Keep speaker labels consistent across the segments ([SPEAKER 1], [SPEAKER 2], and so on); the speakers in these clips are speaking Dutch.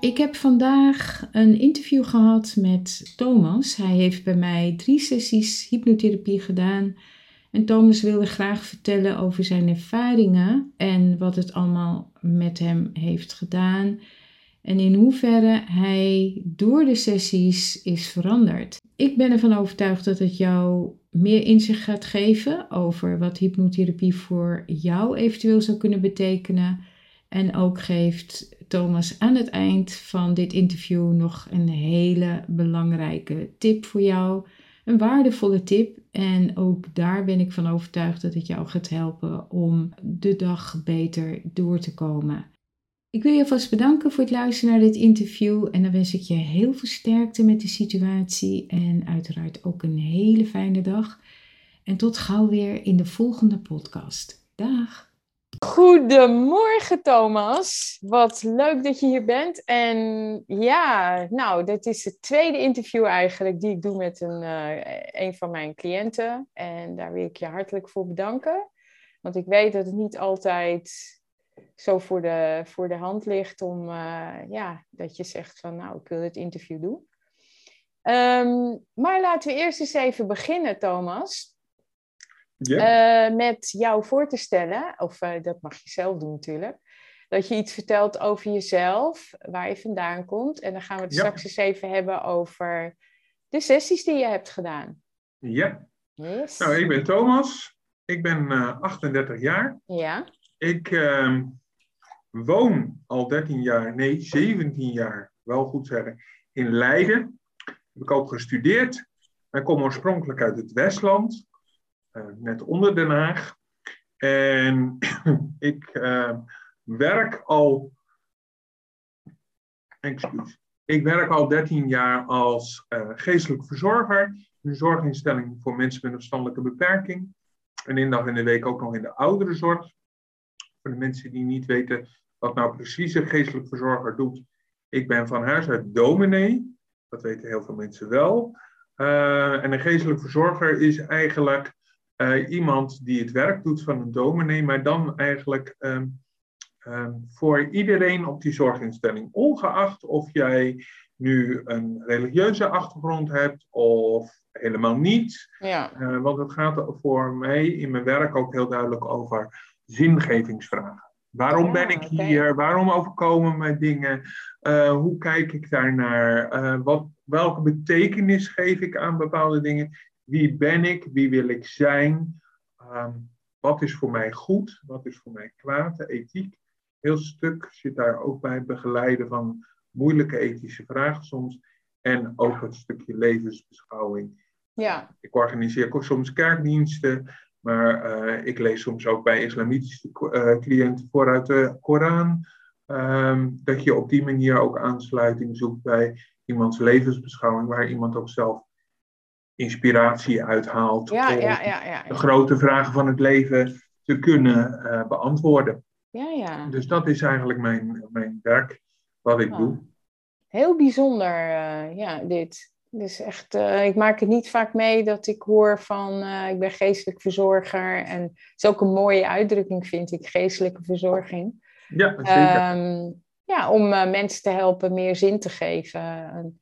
[SPEAKER 1] Ik heb vandaag een interview gehad met Thomas. Hij heeft bij mij drie sessies hypnotherapie gedaan. En Thomas wilde graag vertellen over zijn ervaringen en wat het allemaal met hem heeft gedaan. En in hoeverre hij door de sessies is veranderd. Ik ben ervan overtuigd dat het jou meer inzicht gaat geven over wat hypnotherapie voor jou eventueel zou kunnen betekenen. En ook geeft Thomas aan het eind van dit interview nog een hele belangrijke tip voor jou. Een waardevolle tip. En ook daar ben ik van overtuigd dat het jou gaat helpen om de dag beter door te komen. Ik wil je alvast bedanken voor het luisteren naar dit interview. En dan wens ik je heel veel sterkte met de situatie. En uiteraard ook een hele fijne dag. En tot gauw weer in de volgende podcast. Dag!
[SPEAKER 2] Goedemorgen Thomas, wat leuk dat je hier bent. En ja, nou, dit is het tweede interview eigenlijk die ik doe met een, uh, een van mijn cliënten. En daar wil ik je hartelijk voor bedanken. Want ik weet dat het niet altijd zo voor de, voor de hand ligt om, uh, ja, dat je zegt van nou, ik wil dit interview doen. Um, maar laten we eerst eens even beginnen, Thomas. Uh, met jou voor te stellen, of uh, dat mag je zelf doen natuurlijk, dat je iets vertelt over jezelf, waar je vandaan komt. En dan gaan we het straks eens even hebben over de sessies die je hebt gedaan.
[SPEAKER 3] Ja. Yes. Nou, ik ben Thomas. Ik ben uh, eh, 38 jaar.
[SPEAKER 2] Ja.
[SPEAKER 3] Ik ehm, woon al 13 jaar, nee, 17 jaar, wel goed zeggen, in Leiden. Heb ik ook gestudeerd. Ik kom oorspronkelijk uit het Westland net onder Den Haag. En ik uh, werk al. Excuus. Ik werk al 13 jaar als uh, geestelijk verzorger in een zorginstelling voor mensen met een verstandelijke beperking. En één dag in de week ook nog in de ouderenzorg. Voor de mensen die niet weten wat nou precies een geestelijk verzorger doet. Ik ben van huis uit dominee. Dat weten heel veel mensen wel. En een geestelijk verzorger is eigenlijk uh, iemand die het werk doet van een dominee, maar dan eigenlijk um, um, voor iedereen op die zorginstelling. Ongeacht of jij nu een religieuze achtergrond hebt of helemaal niet.
[SPEAKER 2] Ja.
[SPEAKER 3] Uh, want het gaat voor mij in mijn werk ook heel duidelijk over zingevingsvragen. Waarom ja, ben ik okay. hier? Waarom overkomen mij dingen? Uh, hoe kijk ik daarnaar? Uh, wat, welke betekenis geef ik aan bepaalde dingen? Wie ben ik? Wie wil ik zijn? Um, wat is voor mij goed? Wat is voor mij kwaad? De ethiek. Heel stuk zit daar ook bij begeleiden van moeilijke ethische vragen soms. En ook het stukje levensbeschouwing.
[SPEAKER 2] Ja.
[SPEAKER 3] Ik organiseer ook soms kerkdiensten. Maar uh, ik lees soms ook bij islamitische uh, cliënten vooruit de Koran. Um, dat je op die manier ook aansluiting zoekt bij iemands levensbeschouwing, waar iemand ook zelf inspiratie uithaalt
[SPEAKER 2] ja, om ja, ja,
[SPEAKER 3] de grote vragen van het leven te kunnen uh, beantwoorden.
[SPEAKER 2] Ja, ja.
[SPEAKER 3] Dus dat is eigenlijk mijn, mijn werk, wat ik oh. doe.
[SPEAKER 2] Heel bijzonder, uh, ja, dit. Dus echt, uh, ik maak het niet vaak mee dat ik hoor van ik ben geestelijk verzorger. En het is ook een mooie uitdrukking, vind ik, geestelijke verzorging.
[SPEAKER 3] Ja, zeker.
[SPEAKER 2] Um, ja, om mensen te helpen meer zin te geven. En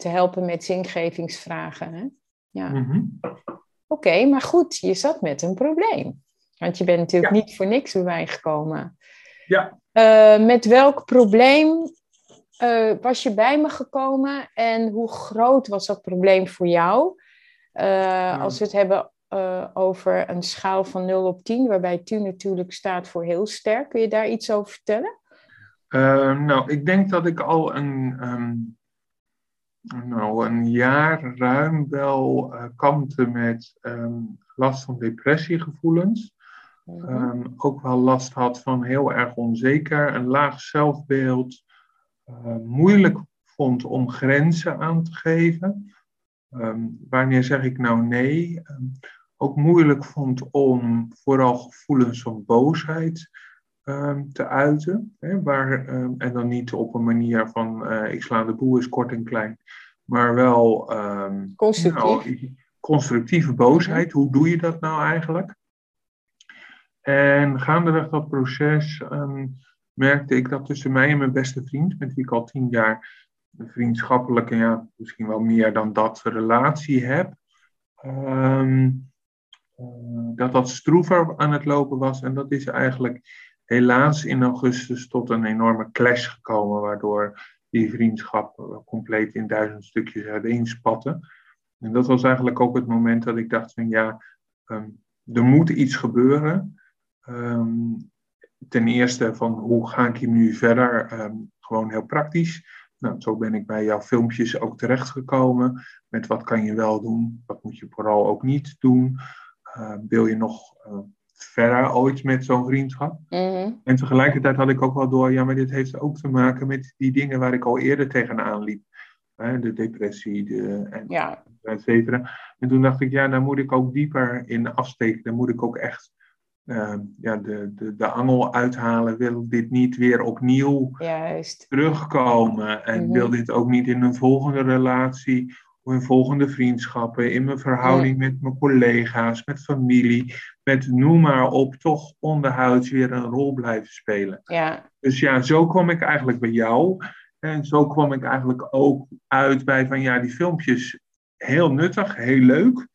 [SPEAKER 2] te helpen met zingevingsvragen. Hè? Ja.
[SPEAKER 3] Mm -hmm.
[SPEAKER 2] Oké, okay, maar goed, je zat met een probleem. Want je bent natuurlijk ja. niet voor niks bij mij gekomen.
[SPEAKER 3] Ja.
[SPEAKER 2] Uh, met welk probleem uh, was je bij me gekomen en hoe groot was dat probleem voor jou? Uh, ja. Als we het hebben over een schaal van 0 op 10, waarbij 10 natuurlijk staat voor heel sterk. Kun je daar iets over vertellen?
[SPEAKER 3] nou, ik denk dat ik al een. Um nou, een jaar ruim wel uh, kampte met um, last van depressiegevoelens. Mm -hmm. um, ook wel last had van heel erg onzeker, een laag zelfbeeld, uh, moeilijk vond om grenzen aan te geven. Ehm, wanneer zeg ik nou nee? Ehm, ook moeilijk vond om vooral gevoelens van boosheid ehm, te uiten. Hè, waar, en dan niet op een manier van uh, ik sla de boel is kort en klein, maar wel
[SPEAKER 2] Constructief.
[SPEAKER 3] Nou, constructieve boosheid. Hoe doe je dat nou eigenlijk? En gaandeweg dat proces merkte ik dat tussen mij en mijn beste vriend, met wie ik al tien jaar een vriendschappelijke, ja, misschien wel meer dan dat, relatie heb, ehm, eh, dat dat stroever aan het lopen was. En dat is eigenlijk helaas in augustus tot een enorme clash gekomen, waardoor die vriendschap compleet in duizend stukjes uiteenspatte. En dat was eigenlijk ook het moment dat ik dacht van ja, ehm, er moet iets gebeuren. Ehm, ten eerste van hoe ga ik hier nu verder, gewoon heel praktisch. Nou, zo ben ik bij jouw filmpjes ook terechtgekomen. Met wat kan je wel doen, wat moet je vooral ook niet doen. Wil je nog verder ooit met zo'n vriendschap?
[SPEAKER 2] Mhm.
[SPEAKER 3] En tegelijkertijd had ik ook wel door, ja, maar dit heeft ook te maken met die dingen waar ik al eerder tegenaan liep. de depressie, de, en,
[SPEAKER 2] ja.
[SPEAKER 3] et cetera. En toen dacht ik, ja, daar moet ik ook dieper in afsteken. Daar moet ik ook echt uh, ja, de, de, de angel uithalen, wil dit niet weer opnieuw
[SPEAKER 2] Juist.
[SPEAKER 3] terugkomen. En
[SPEAKER 2] Mhm.
[SPEAKER 3] wil dit ook niet in een volgende relatie in volgende vriendschappen, in mijn verhouding met mijn collega's, met familie, met noem maar op, toch onderhuids weer een rol blijven spelen.
[SPEAKER 2] Ja,
[SPEAKER 3] Dus ja, zo kwam ik eigenlijk bij jou. En zo kwam ik eigenlijk ook uit bij van ja, die filmpjes heel nuttig, heel leuk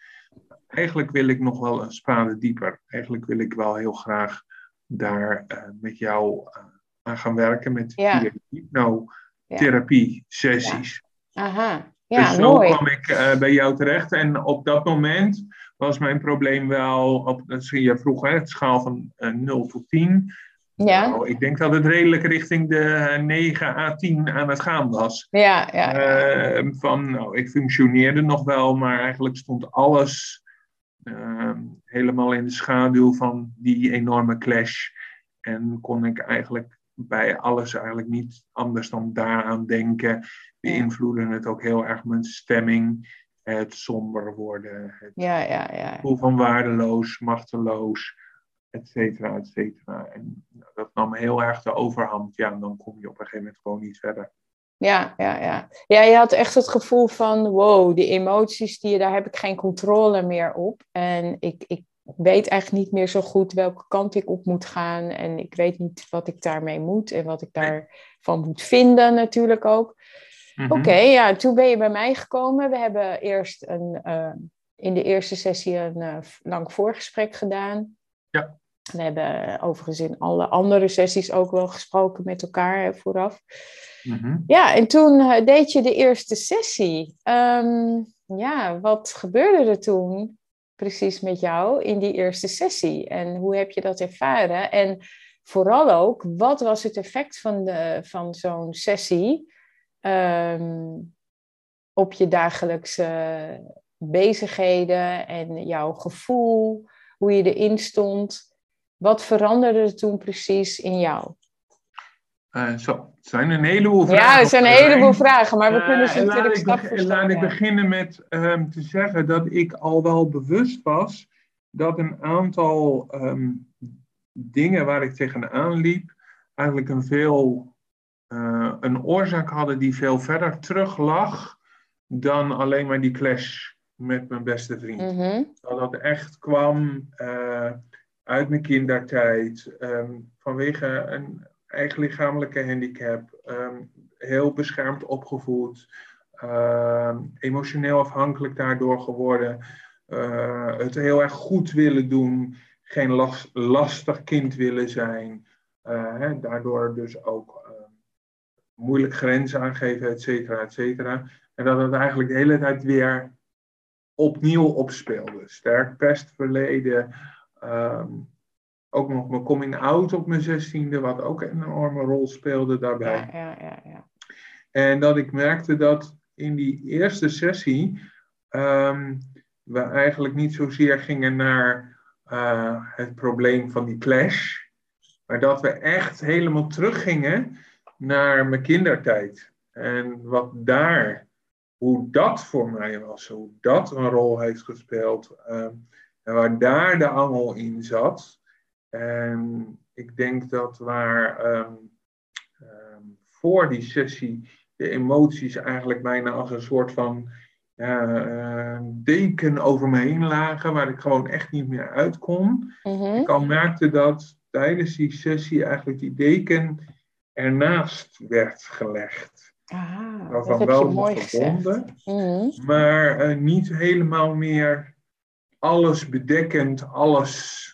[SPEAKER 3] eigenlijk wil ik nog wel een spade dieper. Eigenlijk wil ik wel heel graag daar uh, met jou uh, aan gaan werken met
[SPEAKER 2] Ja.
[SPEAKER 3] hypnotherapie sessies.
[SPEAKER 2] aha. Ja,
[SPEAKER 3] dus zo
[SPEAKER 2] mooi.
[SPEAKER 3] kwam ik uh, bij jou terecht. En op dat moment was mijn probleem wel, op, je vroeg hè, het schaal van 0 tot 10.
[SPEAKER 2] Ja,
[SPEAKER 3] Nou, ik denk dat het redelijk richting de 9 à 10 aan het gaan was.
[SPEAKER 2] ja, ja.
[SPEAKER 3] Uh, van, nou, ik functioneerde nog wel, maar eigenlijk stond alles uh, helemaal in de schaduw van die enorme clash. En kon ik eigenlijk bij alles eigenlijk niet anders dan daaraan denken. Beïnvloedde het ook heel erg mijn stemming. Het somber worden. Het
[SPEAKER 2] ja, ja, ja.
[SPEAKER 3] gevoel van waardeloos, machteloos, et cetera, et cetera. En dat nam heel erg de overhand. Ja, en dan kom je op een gegeven moment gewoon niet verder.
[SPEAKER 2] Ja, ja, ja. Ja, je had echt het gevoel van, wow, die emoties, die, daar heb ik geen controle meer op. En ik, ik weet eigenlijk niet meer zo goed welke kant ik op moet gaan. En ik weet niet wat ik daarmee moet en wat ik daarvan moet vinden natuurlijk ook.
[SPEAKER 3] Mhm.
[SPEAKER 2] Oké, ja, toen ben je bij mij gekomen. We hebben eerst een, uh, in de eerste sessie een uh, lang voorgesprek gedaan.
[SPEAKER 3] Ja.
[SPEAKER 2] We hebben overigens in alle andere sessies ook wel gesproken met elkaar hè, vooraf.
[SPEAKER 3] Mm-hmm.
[SPEAKER 2] Ja, en toen uh, deed je de eerste sessie. Um, ja, wat gebeurde er toen precies met jou in die eerste sessie? En hoe heb je dat ervaren? En vooral ook, wat was het effect van, de, van zo'n sessie um, op je dagelijkse bezigheden en jouw gevoel, hoe je erin stond? Wat veranderde er toen precies in jou?
[SPEAKER 3] Uh, zo, het zijn een heleboel vragen.
[SPEAKER 2] Ja, het zijn een heleboel vragen, maar we
[SPEAKER 3] uh,
[SPEAKER 2] kunnen ze natuurlijk stap voor stap.
[SPEAKER 3] Laat ik beginnen met um, te zeggen dat ik al wel bewust was dat een aantal um, dingen waar ik tegenaan liep, eigenlijk een veel uh, een oorzaak hadden die veel verder terug lag dan alleen maar die clash met mijn beste vriend.
[SPEAKER 2] Mm -hmm.
[SPEAKER 3] Dat dat echt kwam uh, uit mijn kindertijd, um, vanwege een eigen lichamelijke handicap, um, heel beschermd opgevoed, uh, emotioneel afhankelijk daardoor geworden, uh, het heel erg goed willen doen, geen last, lastig kind willen zijn, hè, daardoor dus ook moeilijk grenzen aangeven, et cetera, et cetera. En dat het eigenlijk de hele tijd weer opnieuw opspeelde. Sterk pestverleden, um, ook nog mijn coming out op mijn zestiende, wat ook een enorme rol speelde daarbij.
[SPEAKER 2] Ja, ja, ja.
[SPEAKER 3] En dat ik merkte dat in die eerste sessie um, we eigenlijk niet zozeer gingen naar uh, het probleem van die clash, maar dat we echt helemaal teruggingen naar mijn kindertijd. En wat daar, hoe dat voor mij was, hoe dat een rol heeft gespeeld. Ehm, en waar daar de angel in zat. En ik denk dat waar ehm, ehm, voor die sessie de emoties eigenlijk bijna als een soort van ja, deken over me heen lagen, waar ik gewoon echt niet meer uit kon.
[SPEAKER 2] Mhm.
[SPEAKER 3] Ik al merkte dat tijdens die sessie eigenlijk die deken ernaast werd gelegd.
[SPEAKER 2] Ah,
[SPEAKER 3] Waarvan
[SPEAKER 2] dat heb
[SPEAKER 3] wel
[SPEAKER 2] mooi
[SPEAKER 3] verbonden,
[SPEAKER 2] Mhm.
[SPEAKER 3] maar eh, niet helemaal meer alles bedekkend, alles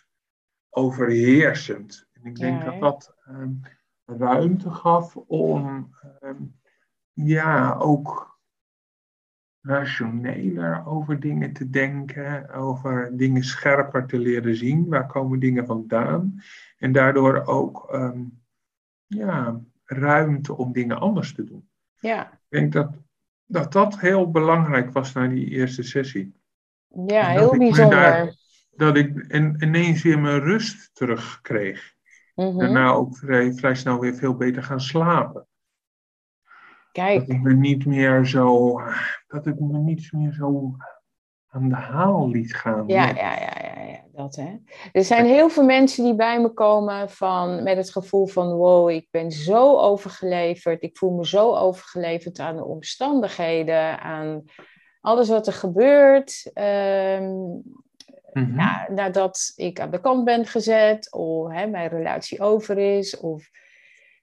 [SPEAKER 3] overheersend. En ik denk
[SPEAKER 2] Ja,
[SPEAKER 3] dat dat ehm, ruimte gaf om ehm, ja, ook rationeler over dingen te denken, over dingen scherper te leren zien. Waar komen dingen vandaan? En daardoor ook ehm, ja, ruimte om dingen anders te doen.
[SPEAKER 2] Ja,
[SPEAKER 3] Ik denk dat dat, dat heel belangrijk was na die eerste sessie.
[SPEAKER 2] ja
[SPEAKER 3] dat
[SPEAKER 2] heel bijzonder.
[SPEAKER 3] daar- Dat ik in- ineens weer mijn rust terugkreeg.
[SPEAKER 2] Mhm.
[SPEAKER 3] Daarna ook vrij, vrij snel weer veel beter gaan slapen. Dat
[SPEAKER 2] Kijk,
[SPEAKER 3] ik me niet meer zo, dat ik me niet meer zo aan de haal liet gaan.
[SPEAKER 2] ja, ja, ja, ja, ja, dat hè. Er zijn heel veel mensen die bij me komen van, met het gevoel van, wow, ik ben zo overgeleverd, ik voel me zo overgeleverd aan de omstandigheden, aan alles wat er gebeurt. Ehm,
[SPEAKER 3] Mhm.
[SPEAKER 2] ja, nadat ik aan de kant ben gezet, of hè, mijn relatie over is. Of...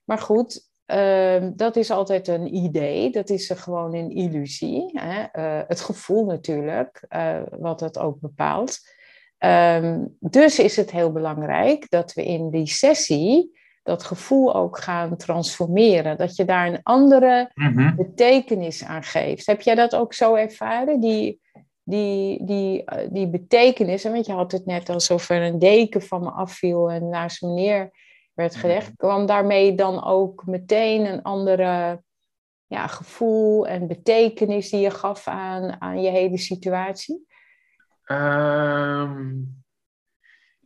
[SPEAKER 2] Maar goed, ehm, dat is altijd een idee, dat is gewoon een illusie. Hè? Eh, het gevoel natuurlijk, eh, wat het ook bepaalt. Ehm, dus is het heel belangrijk dat we in die sessie dat gevoel ook gaan transformeren. Dat je daar een andere
[SPEAKER 3] Mhm.
[SPEAKER 2] betekenis aan geeft. Heb jij dat ook zo ervaren? Die, die, die, eh, die betekenis, want je had het net alsof er een deken van me afviel en naast me neer werd gelegd. Kwam daarmee dan ook meteen een andere ja, gevoel en betekenis die je gaf aan, aan je hele situatie?
[SPEAKER 3] Ehm,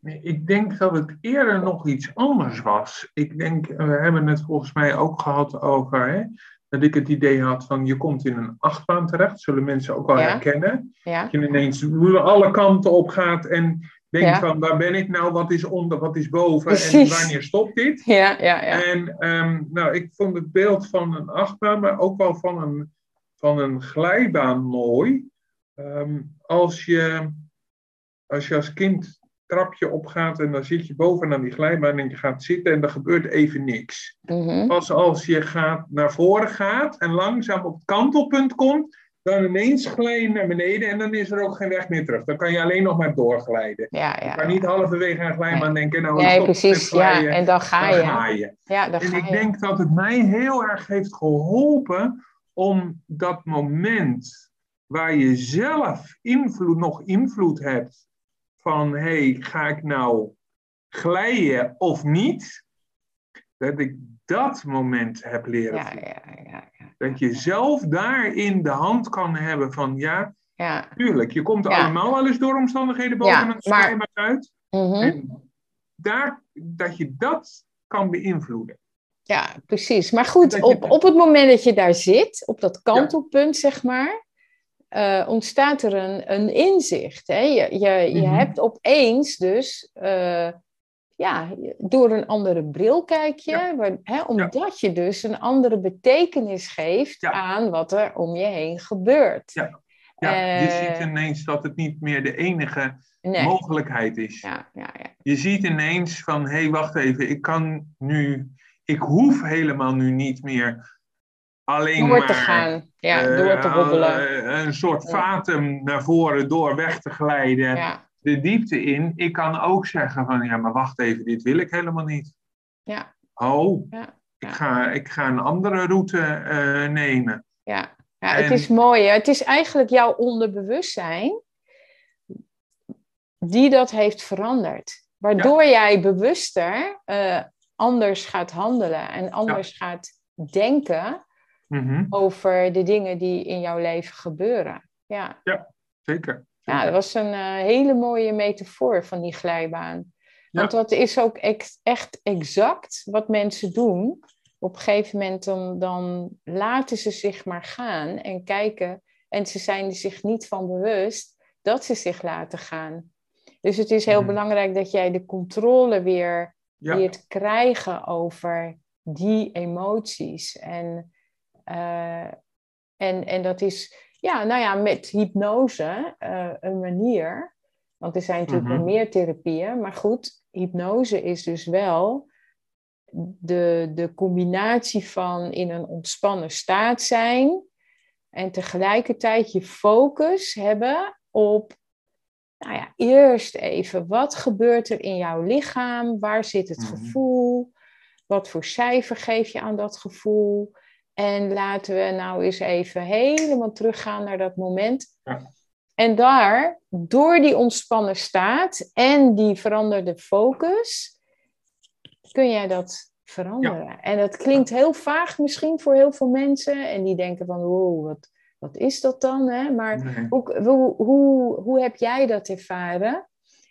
[SPEAKER 3] ik denk dat het eerder nog iets anders was. Ik denk, we hebben het volgens mij ook gehad over hè, dat ik het idee had van je komt in een achtbaan terecht. Zullen mensen ook wel
[SPEAKER 2] Ja.
[SPEAKER 3] herkennen.
[SPEAKER 2] Ja,
[SPEAKER 3] Dat je ineens alle kanten op gaat en denkt
[SPEAKER 2] Ja.
[SPEAKER 3] van waar ben ik nou, wat is onder, wat is boven en wanneer stopt dit?
[SPEAKER 2] ja, ja. ja.
[SPEAKER 3] En ehm, nou, ik vond het beeld van een achtbaan, maar ook wel van een, van een glijbaan mooi. Ehm, als, je, als je als kind trapje opgaat en dan zit je bovenaan die glijbaan en je gaat zitten en er gebeurt even niks.
[SPEAKER 2] Mhm.
[SPEAKER 3] Pas als je gaat, naar voren gaat en langzaam op het kantelpunt komt, dan ineens glij je naar beneden en dan is er ook geen weg meer terug. Dan kan je alleen nog maar doorglijden.
[SPEAKER 2] Ja,
[SPEAKER 3] Je
[SPEAKER 2] ja.
[SPEAKER 3] kan niet halverwege een glijbaan denken, nou,
[SPEAKER 2] Nee, precies. Ja, en dan ga
[SPEAKER 3] dan
[SPEAKER 2] je.
[SPEAKER 3] ga je.
[SPEAKER 2] Ja, dan
[SPEAKER 3] En
[SPEAKER 2] ga
[SPEAKER 3] ik
[SPEAKER 2] je.
[SPEAKER 3] denk dat het mij heel erg heeft geholpen om dat moment waar je zelf invloed, nog invloed hebt van hey, ga ik nou glijden of niet, dat ik dat moment heb leren
[SPEAKER 2] ja, ja, ja.
[SPEAKER 3] Dat je zelf daarin de hand kan hebben van ja,
[SPEAKER 2] Ja.
[SPEAKER 3] tuurlijk, je komt er
[SPEAKER 2] Ja.
[SPEAKER 3] allemaal wel eens door omstandigheden boven
[SPEAKER 2] Ja,
[SPEAKER 3] een
[SPEAKER 2] maar-
[SPEAKER 3] glijbaan uit.
[SPEAKER 2] Mhm.
[SPEAKER 3] En daar, dat je dat kan beïnvloeden.
[SPEAKER 2] Ja, precies. Maar goed, op, op het moment dat je daar zit, op dat kantelpunt, zeg maar, eh, ontstaat er een, een inzicht. Hè? Je, je, je
[SPEAKER 3] Mhm.
[SPEAKER 2] hebt opeens dus, eh, ja, door een andere bril kijk je,
[SPEAKER 3] Ja.
[SPEAKER 2] waar- hè, omdat je dus een andere betekenis geeft
[SPEAKER 3] Ja.
[SPEAKER 2] aan wat er om je heen gebeurt.
[SPEAKER 3] Ja. Je
[SPEAKER 2] Eh,
[SPEAKER 3] ziet ineens dat het niet meer de enige
[SPEAKER 2] Nee.
[SPEAKER 3] mogelijkheid is.
[SPEAKER 2] Ja, ja, ja.
[SPEAKER 3] Je ziet ineens van, hé, hey, wacht even, ik kan nu, ik hoef helemaal nu niet meer alleen
[SPEAKER 2] Door
[SPEAKER 3] maar...
[SPEAKER 2] te gaan, ja,
[SPEAKER 3] eh,
[SPEAKER 2] door te hobbelen.
[SPEAKER 3] een soort vatum naar voren door weg te glijden,
[SPEAKER 2] Ja,
[SPEAKER 3] de diepte in. Ik kan ook zeggen van, ja, maar wacht even, dit wil ik helemaal niet.
[SPEAKER 2] ja,
[SPEAKER 3] Oh,
[SPEAKER 2] ja.
[SPEAKER 3] ik ga, ik ga een andere route eh, nemen.
[SPEAKER 2] Ja, ja het is mooi. Hè? Het is eigenlijk jouw onderbewustzijn die dat heeft veranderd. Waardoor jij bewuster eh, anders gaat handelen en anders gaat denken
[SPEAKER 3] Mhm,
[SPEAKER 2] over de dingen die in jouw leven gebeuren. Ja,
[SPEAKER 3] Zeker.
[SPEAKER 2] Ja dat was een eh, hele mooie metafoor van die glijbaan. Want
[SPEAKER 3] Ja.
[SPEAKER 2] dat is ook ex- echt exact wat mensen doen op een gegeven moment dan, dan laten ze zich maar gaan en kijken. En ze zijn er zich niet van bewust dat ze zich laten gaan. Dus het is heel
[SPEAKER 3] Mhm.
[SPEAKER 2] belangrijk dat jij de controle weer
[SPEAKER 3] Ja.
[SPEAKER 2] leert krijgen over die emoties. En, eh, en, en dat is, ja, nou ja, met hypnose eh, een manier. Want er zijn natuurlijk
[SPEAKER 3] Mhm.
[SPEAKER 2] meer therapieën. Maar goed, hypnose is dus wel de, de combinatie van in een ontspannen staat zijn. En tegelijkertijd je focus hebben op, nou ja, eerst even, wat gebeurt er in jouw lichaam? Waar zit het
[SPEAKER 3] Mhm.
[SPEAKER 2] gevoel? Wat voor cijfer geef je aan dat gevoel? En laten we nou eens even helemaal teruggaan naar dat moment.
[SPEAKER 3] Ja.
[SPEAKER 2] En daar, door die ontspannen staat en die veranderde focus, kun jij dat veranderen. En dat klinkt heel vaag misschien voor heel veel mensen. En die denken van, wow, wat, wat is dat dan? Hè? Maar
[SPEAKER 3] Nee.
[SPEAKER 2] hoe, hoe, hoe, hoe heb jij dat ervaren?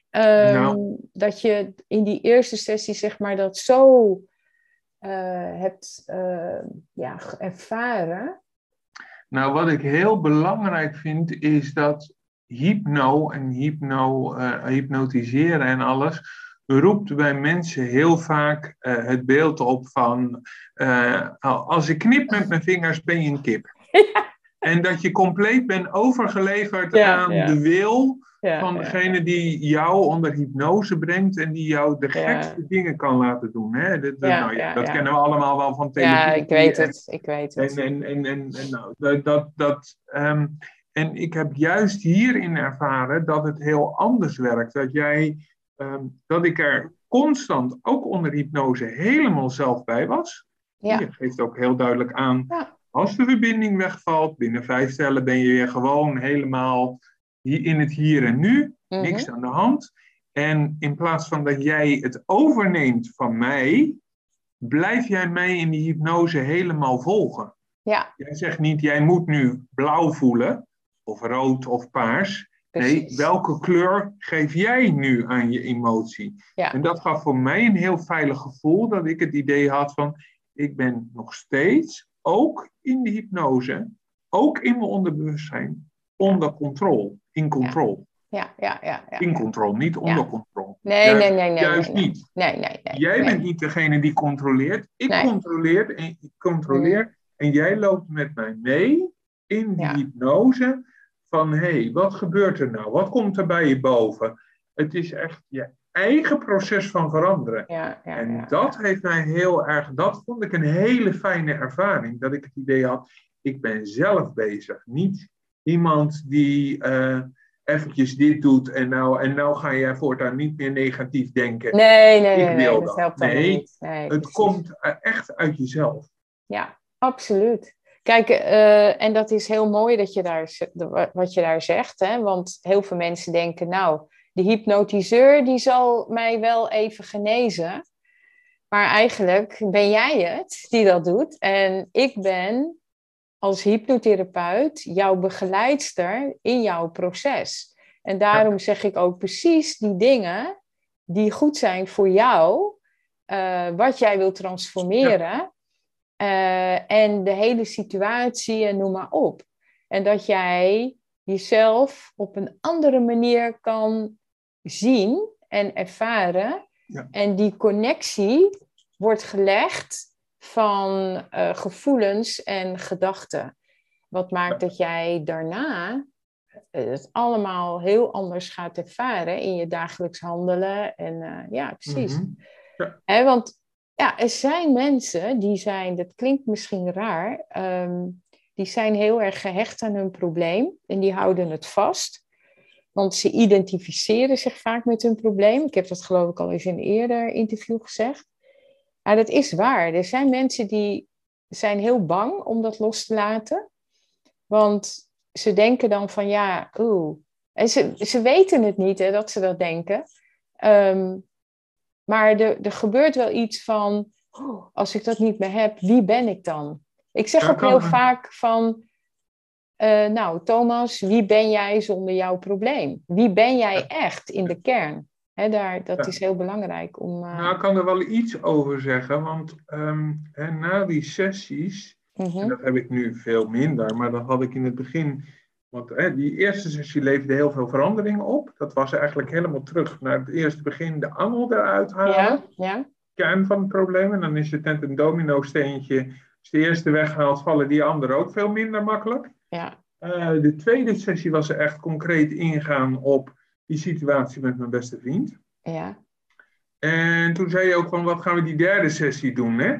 [SPEAKER 2] Ehm,
[SPEAKER 3] Nou.
[SPEAKER 2] Dat je in die eerste sessie, zeg maar, dat zo eh, hebt eh, ja, ervaren.
[SPEAKER 3] Nou, wat ik heel belangrijk vind, is dat hypno en hypno, eh, hypnotiseren en alles roept bij mensen heel vaak het beeld op van als ik knip met mijn vingers ben je een kip. En dat je compleet bent overgeleverd
[SPEAKER 2] Ja,
[SPEAKER 3] aan
[SPEAKER 2] ja.
[SPEAKER 3] de wil
[SPEAKER 2] Ja,
[SPEAKER 3] van degene die jou onder hypnose brengt en die jou de gekste dingen kan laten doen. Hè? Dat, nou ja, dat kennen we allemaal wel van televisie.
[SPEAKER 2] Ja, ik weet het. Ik weet het.
[SPEAKER 3] en, en, en, en, en nou, dat, dat, ehm, en ik heb juist hierin ervaren dat het heel anders werkt. Dat, jij, ehm, dat ik er constant, ook onder hypnose, helemaal zelf bij was.
[SPEAKER 2] Ja.
[SPEAKER 3] Je geeft ook heel duidelijk aan,
[SPEAKER 2] Ja.
[SPEAKER 3] als de verbinding wegvalt, binnen vijf tellen ben je weer gewoon helemaal hier in het hier en nu.
[SPEAKER 2] Mhm.
[SPEAKER 3] Niks aan de hand. En in plaats van dat jij het overneemt van mij, blijf jij mij in die hypnose helemaal volgen.
[SPEAKER 2] Ja,
[SPEAKER 3] Jij zegt niet, jij moet nu blauw voelen, of rood of paars. Nee, welke kleur geef jij nu aan je emotie?
[SPEAKER 2] Ja.
[SPEAKER 3] En dat gaf voor mij een heel veilig gevoel, dat ik het idee had van, ik ben nog steeds, ook in de hypnose, ook in mijn onderbewustzijn, onder controle, in control.
[SPEAKER 2] Ja, ja, ja. ja.
[SPEAKER 3] In controle, niet onder controle.
[SPEAKER 2] Nee,
[SPEAKER 3] Juist-
[SPEAKER 2] nee, nee, nee.
[SPEAKER 3] Juist
[SPEAKER 2] nee,
[SPEAKER 3] niet.
[SPEAKER 2] Nee, nee, nee.
[SPEAKER 3] Jij
[SPEAKER 2] nee.
[SPEAKER 3] bent niet degene die controleert. Ik
[SPEAKER 2] Nee.
[SPEAKER 3] controleer en ik controleer. En jij loopt met mij mee in die hypnose. Van hé, hey, wat gebeurt er nou? Wat komt er bij je boven? Het is echt je eigen proces van veranderen.
[SPEAKER 2] Ja, ja,
[SPEAKER 3] en
[SPEAKER 2] ja.
[SPEAKER 3] dat heeft mij heel erg, dat vond ik een hele fijne ervaring. Dat ik het idee had, ik ben zelf bezig. Niet iemand die eh eventjes dit doet en nou, en nou ga jij voortaan niet meer negatief denken.
[SPEAKER 2] Nee, nee, nee, nee,
[SPEAKER 3] wil
[SPEAKER 2] dat
[SPEAKER 3] dat.
[SPEAKER 2] helpt allemaal
[SPEAKER 3] Nee,
[SPEAKER 2] niet. Nee,
[SPEAKER 3] Het
[SPEAKER 2] precies.
[SPEAKER 3] komt eh, echt uit jezelf.
[SPEAKER 2] Ja, absoluut. Kijk, eh, en dat is heel mooi dat je daar, wat je daar zegt, hè? want heel veel mensen denken, nou, de hypnotiseur die zal mij wel even genezen. Maar eigenlijk ben jij het die dat doet. En ik ben als hypnotherapeut jouw begeleidster in jouw proces. En daarom zeg ik ook precies die dingen die goed zijn voor jou, eh, wat jij wil transformeren. eh, en de hele situatie en noem maar op. En dat jij jezelf op een andere manier kan zien en ervaren.
[SPEAKER 3] Ja.
[SPEAKER 2] En die connectie wordt gelegd van eh, gevoelens en gedachten. Wat maakt dat jij daarna eh, het allemaal heel anders gaat ervaren in je dagelijks handelen. En eh, ja, precies.
[SPEAKER 3] Mhm.
[SPEAKER 2] Hè, want ja, er zijn mensen die zijn, dat klinkt misschien raar, ehm, die zijn heel erg gehecht aan hun probleem en die houden het vast. Want ze identificeren zich vaak met hun probleem. Ik heb dat geloof ik al eens in een eerder interview gezegd. Maar dat is waar. Er zijn mensen die zijn heel bang om dat los te laten. Want ze denken dan van ja, oeh. En ze, ze weten het niet hè, dat ze dat denken. Ehm, maar er, er gebeurt wel iets van, oh, als ik dat niet meer heb, wie ben ik dan? Ik zeg
[SPEAKER 3] Ja,
[SPEAKER 2] ook heel vaak van, eh, nou Thomas, wie ben jij zonder jouw probleem? Wie ben jij echt in de kern? Daar, dat is heel belangrijk om.
[SPEAKER 3] Uh... Nou, ik kan er wel iets over zeggen, want ehm, na die sessies,
[SPEAKER 2] mhm.
[SPEAKER 3] en dat heb ik nu veel minder, maar dat had ik in het begin. Want die eerste sessie leverde heel veel verandering op. Dat was eigenlijk helemaal terug naar het eerste begin, de angel eruit halen.
[SPEAKER 2] Ja, ja.
[SPEAKER 3] Kern van het probleem. En dan is het net een domino-steentje. Als de eerste weghaalt, vallen die anderen ook veel minder makkelijk.
[SPEAKER 2] Ja.
[SPEAKER 3] Uh, de tweede sessie was er echt concreet ingaan op die situatie met mijn beste vriend.
[SPEAKER 2] Ja.
[SPEAKER 3] En toen zei je ook van, wat gaan we die derde sessie doen, hè?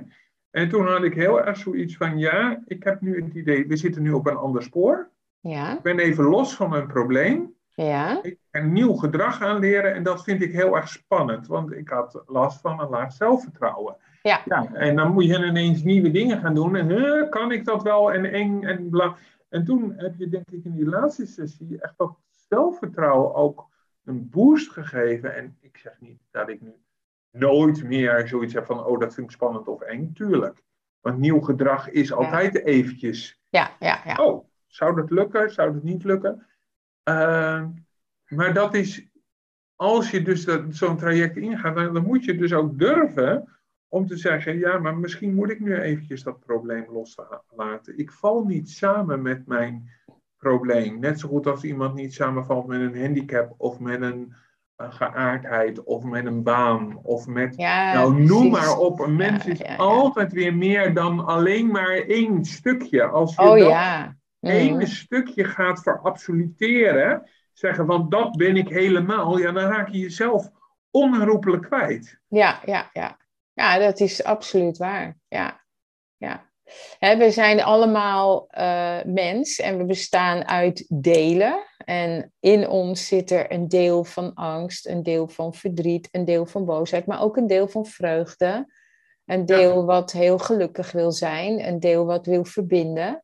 [SPEAKER 3] En toen had ik heel erg zoiets van, ja, ik heb nu het idee, we zitten nu op een ander spoor.
[SPEAKER 2] Ja.
[SPEAKER 3] Ik ben even los van mijn probleem.
[SPEAKER 2] Ja.
[SPEAKER 3] Ik een nieuw gedrag aanleren en dat vind ik heel erg spannend, want ik had last van een laag zelfvertrouwen.
[SPEAKER 2] Ja.
[SPEAKER 3] ja en dan moet je ineens nieuwe dingen gaan doen en huh, kan ik dat wel en eng en bla. En toen heb je denk ik in die laatste sessie echt dat zelfvertrouwen ook een boost gegeven. En ik zeg niet dat ik nu nooit meer zoiets heb van, oh dat vind ik spannend of eng. Tuurlijk. Want nieuw gedrag is altijd ja. eventjes.
[SPEAKER 2] Ja, ja, ja.
[SPEAKER 3] Oh, zou dat lukken? Zou dat niet lukken? Uh, maar dat is, als je dus zo'n traject ingaat, dan, dan, moet je dus ook durven om te zeggen, ja, maar misschien moet ik nu eventjes dat probleem loslaten. Ik val niet samen met mijn probleem. Net zo goed als iemand niet samenvalt met een handicap of met een, een geaardheid of met een baan of met,
[SPEAKER 2] ja,
[SPEAKER 3] nou noem maar op. Een mens
[SPEAKER 2] Ja,
[SPEAKER 3] is
[SPEAKER 2] ja,
[SPEAKER 3] altijd weer meer dan alleen maar één stukje. Als je
[SPEAKER 2] Oh
[SPEAKER 3] dat
[SPEAKER 2] ja. Mhm.
[SPEAKER 3] ene stukje gaat verabsoluteren, zeggen van dat ben ik helemaal, ja, dan raak je jezelf onherroepelijk kwijt.
[SPEAKER 2] Ja, ja, ja. Ja, dat is absoluut waar. Ja, ja. We zijn allemaal eh, mens en we bestaan uit delen. En in ons zit er een deel van angst, een deel van verdriet, een deel van boosheid, maar ook een deel van vreugde. Een deel wat heel gelukkig wil zijn, een deel wat wil verbinden.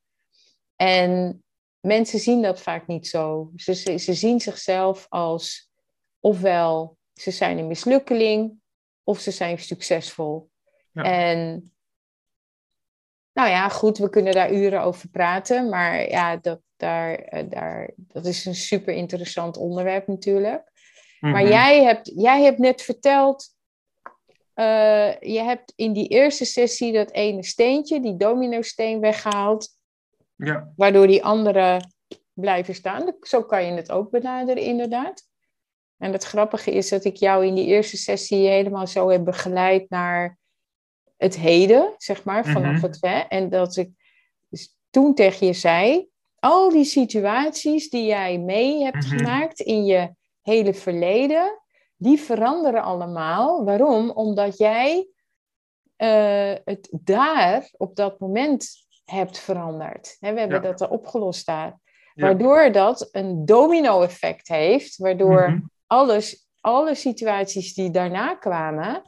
[SPEAKER 2] En mensen zien dat vaak niet zo. Ze, ze, ze zien zichzelf als ofwel ze zijn een mislukkeling of ze zijn succesvol.
[SPEAKER 3] Ja.
[SPEAKER 2] En nou ja, goed, we kunnen daar uren over praten, maar ja, dat, daar, eh, daar, dat is een super interessant onderwerp natuurlijk. Maar
[SPEAKER 3] Mhm.
[SPEAKER 2] jij hebt, jij hebt net verteld, eh, je hebt in die eerste sessie dat ene steentje, die domino-steen weggehaald,
[SPEAKER 3] Ja,
[SPEAKER 2] waardoor die anderen blijven staan. Zo kan je het ook benaderen, inderdaad. En het grappige is dat ik jou in die eerste sessie helemaal zo heb begeleid naar het heden, zeg maar, vanaf
[SPEAKER 3] Mhm.
[SPEAKER 2] het hè. En dat ik dus toen tegen je zei, al die situaties die jij mee hebt
[SPEAKER 3] Mhm.
[SPEAKER 2] gemaakt in je hele verleden, die veranderen allemaal. Waarom? Omdat jij eh, het daar op dat moment hebt veranderd. Hè, we hebben
[SPEAKER 3] Ja.
[SPEAKER 2] dat er opgelost daar.
[SPEAKER 3] Ja.
[SPEAKER 2] Waardoor dat een domino-effect heeft, waardoor
[SPEAKER 3] Mhm.
[SPEAKER 2] alles, alle situaties die daarna kwamen,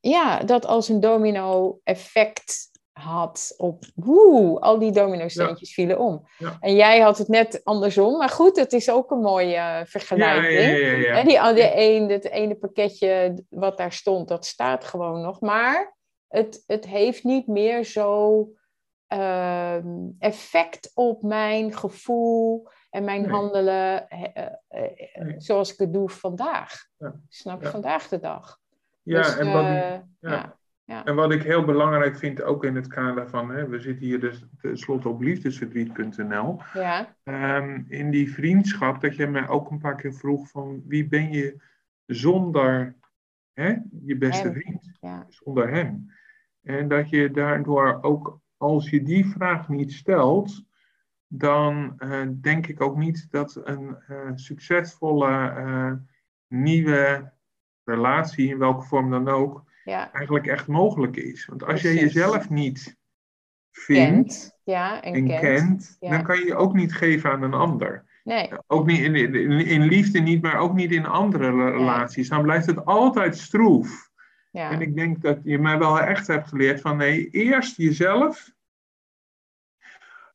[SPEAKER 2] ja, dat als een domino-effect had op, woe, al die domino-steentjes vielen om.
[SPEAKER 3] Ja.
[SPEAKER 2] En jij had het net andersom, maar goed, het is ook een mooie eh, vergelijking.
[SPEAKER 3] ja, ja,
[SPEAKER 2] die, die een, het ene pakketje wat daar stond, dat staat gewoon nog. Maar het, het heeft niet meer zo ehm, effect op mijn gevoel en mijn
[SPEAKER 3] Nee.
[SPEAKER 2] handelen eh, eh,
[SPEAKER 3] Nee.
[SPEAKER 2] zoals ik het doe vandaag. Snap je, vandaag de dag.
[SPEAKER 3] Ja,
[SPEAKER 2] Dus,
[SPEAKER 3] en wat, ik,
[SPEAKER 2] ja.
[SPEAKER 3] ja. en wat ik heel belangrijk vind, ook in het kader van, hè, we zitten hier dus tenslotte op liefdesverdriet.nl,
[SPEAKER 2] Ja,
[SPEAKER 3] Ehm, in die vriendschap, dat je mij ook een paar keer vroeg van wie ben je zonder hè, je beste
[SPEAKER 2] Hem.
[SPEAKER 3] vriend,
[SPEAKER 2] ja,
[SPEAKER 3] zonder hem. En dat je daardoor ook, als je die vraag niet stelt, dan eh, denk ik ook niet dat een eh, succesvolle eh, nieuwe relatie, in welke vorm dan ook,
[SPEAKER 2] ja.
[SPEAKER 3] eigenlijk echt mogelijk is. Want als je
[SPEAKER 2] Precies.
[SPEAKER 3] jezelf niet vindt
[SPEAKER 2] Kent. Ja, en,
[SPEAKER 3] en
[SPEAKER 2] kent.
[SPEAKER 3] kent,
[SPEAKER 2] Ja.
[SPEAKER 3] dan kan je je ook niet geven aan een ander.
[SPEAKER 2] Nee,
[SPEAKER 3] Ook niet in, in, in liefde niet, maar ook niet in andere re- relaties. Dan blijft het altijd stroef.
[SPEAKER 2] ja.
[SPEAKER 3] En ik denk dat je mij wel echt hebt geleerd van nee, eerst jezelf.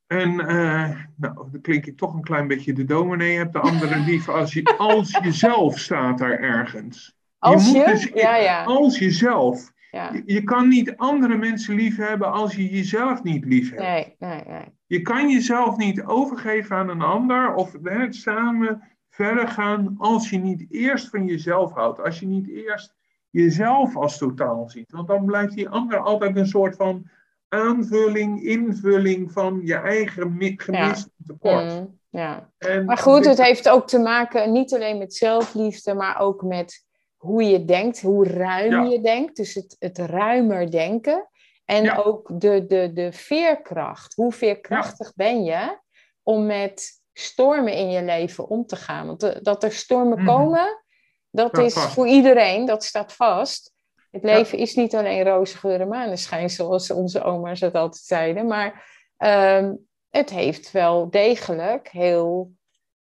[SPEAKER 3] En eh, nou, dan klink ik toch een klein beetje de dominee. Heb de andere lief als, je, als jezelf staat daar ergens.
[SPEAKER 2] Als je,
[SPEAKER 3] moet dus-
[SPEAKER 2] ja, ja,
[SPEAKER 3] Als jezelf.
[SPEAKER 2] ja.
[SPEAKER 3] Je, je kan niet andere mensen lief hebben als je jezelf niet lief hebt.
[SPEAKER 2] Nee, nee, nee.
[SPEAKER 3] Je kan jezelf niet overgeven aan een ander of hè, samen verder gaan als je niet eerst van jezelf houdt. Als je niet eerst jezelf als totaal ziet. Want dan blijft die ander altijd een soort van aanvulling, invulling van je eigen gemiste tekort. Mm,
[SPEAKER 2] ja. maar goed, het heeft ook te maken niet alleen met zelfliefde, maar ook met hoe je denkt, hoe ruim je denkt. Dus het, het ruimer denken. En ook de, de, de veerkracht. Hoe veerkrachtig ben je om met stormen in je leven om te gaan? Want dat er stormen mhm. komen, dat is voor iedereen, dat staat vast. Het leven is niet alleen roze geur en maneschijn, zoals onze oma's het altijd zeiden. Maar ehm, het heeft wel degelijk heel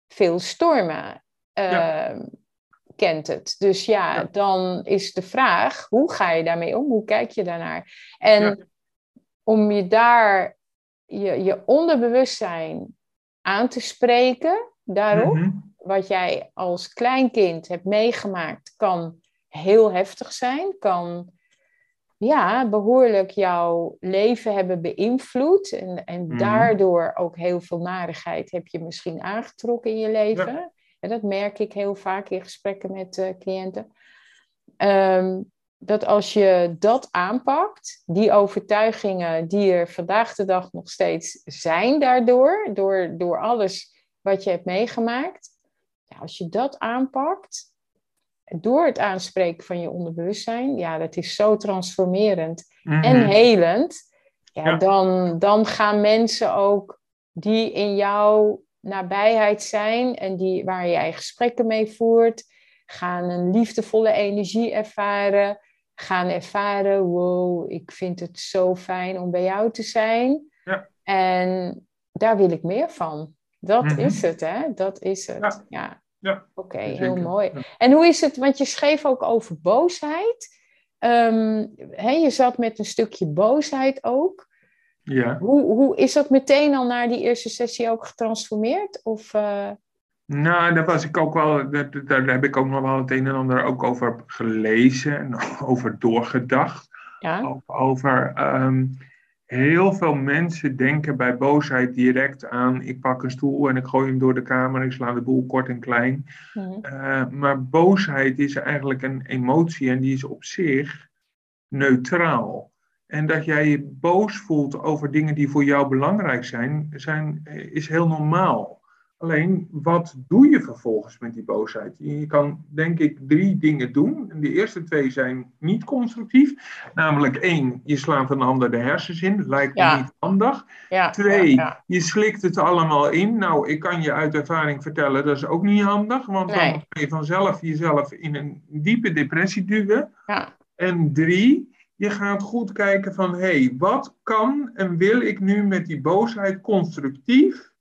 [SPEAKER 2] veel stormen. Ehm, kent het. Dus ja, dan is de vraag, hoe ga je daarmee om? Hoe kijk je daarnaar? En om je daar, je, je onderbewustzijn aan te spreken daarop, mhm. wat jij als kleinkind hebt meegemaakt, kan heel heftig zijn, kan ja, behoorlijk jouw leven hebben beïnvloed. En, en mhm. daardoor ook heel veel narigheid heb je misschien aangetrokken in je leven. En dat merk ik heel vaak in gesprekken met uh, cliënten. Ehm, dat als je dat aanpakt, die overtuigingen die er vandaag de dag nog steeds zijn daardoor, door, door alles wat je hebt meegemaakt, ja, als je dat aanpakt, door het aanspreken van je onderbewustzijn, ja, dat is zo transformerend en mhm. helend, ja, Dan, dan gaan mensen ook die in jouw nabijheid zijn en die, waar jij gesprekken mee voert, gaan een liefdevolle energie ervaren, gaan ervaren, wow, ik vind het zo fijn om bij jou te zijn. Ja. En daar wil ik meer van. Dat mhm. is het, hè? Dat is het. Ja. ja. Oké, heel mooi. En hoe is het, want je schreef ook over boosheid. Um, je zat met een stukje boosheid ook. Ja. Hoe, hoe is dat meteen al naar die eerste sessie ook getransformeerd? Of, uh...
[SPEAKER 3] Nou, daar was ik ook wel, daar, daar, heb ik ook nog wel het een en ander ook over gelezen en over doorgedacht. Ja. Over, ehm, heel veel mensen denken bij boosheid direct aan: ik pak een stoel en ik gooi hem door de kamer, ik sla de boel kort en klein. Mhm. Eh, maar boosheid is eigenlijk een emotie en die is op zich neutraal. En dat jij je boos voelt over dingen die voor jou belangrijk zijn, zijn is heel normaal. Alleen, wat doe je vervolgens met die boosheid? Je kan, denk ik, drie dingen doen. En de eerste twee zijn niet constructief. Namelijk één, je slaat een ander de hersens in. Lijkt me niet handig. Ja, twee, je slikt het allemaal in. Nou, ik kan je uit ervaring vertellen, dat is ook niet handig. Want dan kan je vanzelf jezelf in een diepe depressie duwen. En drie, je gaat goed kijken van, hé, hey, wat kan en wil ik nu met die boosheid constructief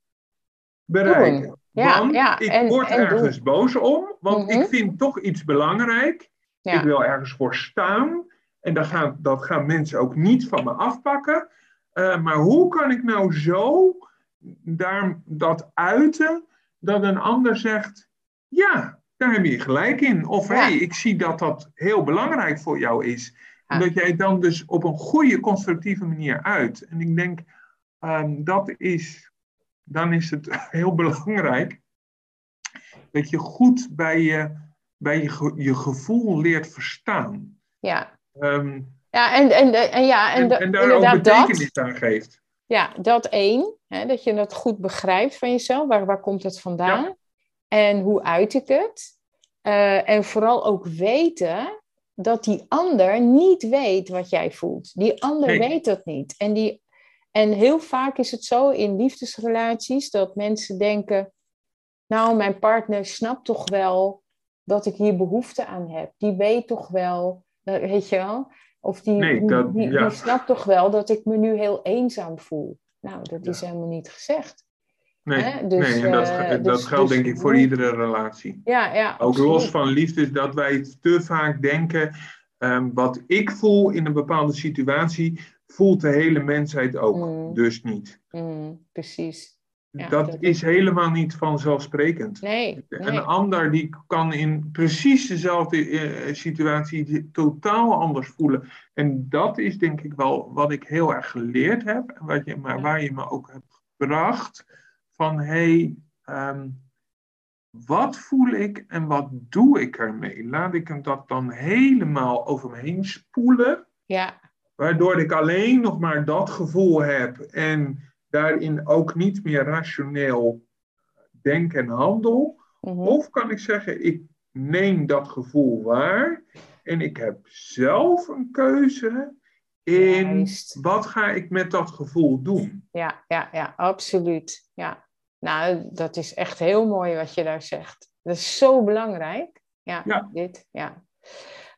[SPEAKER 3] bereiken? Ja, want ja, ik word ergens boos om, want ik mhm. vind toch iets belangrijk. Ik wil ergens voor staan. En dat gaan, dat gaan mensen ook niet van me afpakken. Uh, maar hoe kan ik nou zo daar, dat uiten dat een ander zegt: Ja, daar heb je gelijk in. Of hé, hey, ik zie dat dat heel belangrijk voor jou is. En dat jij dan dus op een goede, constructieve manier uit. En ik denk, um, dat is, dan is het heel belangrijk dat je goed bij je, bij je, je gevoel leert verstaan.
[SPEAKER 2] Ja. Um, ja, en, en, en, ja, en,
[SPEAKER 3] en, en daar ook betekenis dat, aan geeft.
[SPEAKER 2] Ja, dat één. Hè, dat je het goed begrijpt van jezelf. Waar, waar komt het vandaan? Ja. En hoe uit ik het? Uh, en vooral ook weten dat die ander niet weet wat jij voelt. Die ander weet dat niet. En, die, en heel vaak is het zo in liefdesrelaties dat mensen denken: Nou, mijn partner snapt toch wel dat ik hier behoefte aan heb. Die weet toch wel, weet je wel? Of die, nee, dat, die, die, snapt toch wel dat ik me nu heel eenzaam voel. Nou, dat is helemaal niet gezegd.
[SPEAKER 3] Nee, dus, nee en dat, uh, dat dus, geldt denk dus ik voor iedere relatie.
[SPEAKER 2] Ja, ja,
[SPEAKER 3] Ook los van liefde, dat wij te vaak denken, um, wat ik voel in een bepaalde situatie, voelt de hele mensheid ook. Mm. Dus niet.
[SPEAKER 2] Mm, precies.
[SPEAKER 3] Ja, dat, is helemaal niet vanzelfsprekend.
[SPEAKER 2] Nee,
[SPEAKER 3] Een ander die kan in precies dezelfde uh, situatie totaal anders voelen. En dat is denk ik wel wat ik heel erg geleerd heb. Wat je, maar waar je me ook hebt gebracht van hey, um, wat voel ik en wat doe ik ermee? Laat ik hem dat dan helemaal over me heen spoelen.
[SPEAKER 2] Ja.
[SPEAKER 3] Waardoor ik alleen nog maar dat gevoel heb en daarin ook niet meer rationeel denk en handel.
[SPEAKER 2] Mhm.
[SPEAKER 3] Of kan ik zeggen, ik neem dat gevoel waar en ik heb zelf een keuze in
[SPEAKER 2] Juist.
[SPEAKER 3] wat ga ik met dat gevoel doen.
[SPEAKER 2] Ja, ja, ja, absoluut. Ja. Nou, dat is echt heel mooi wat je daar zegt. Dat is zo belangrijk. Ja,
[SPEAKER 3] Ja.
[SPEAKER 2] dit. Ja.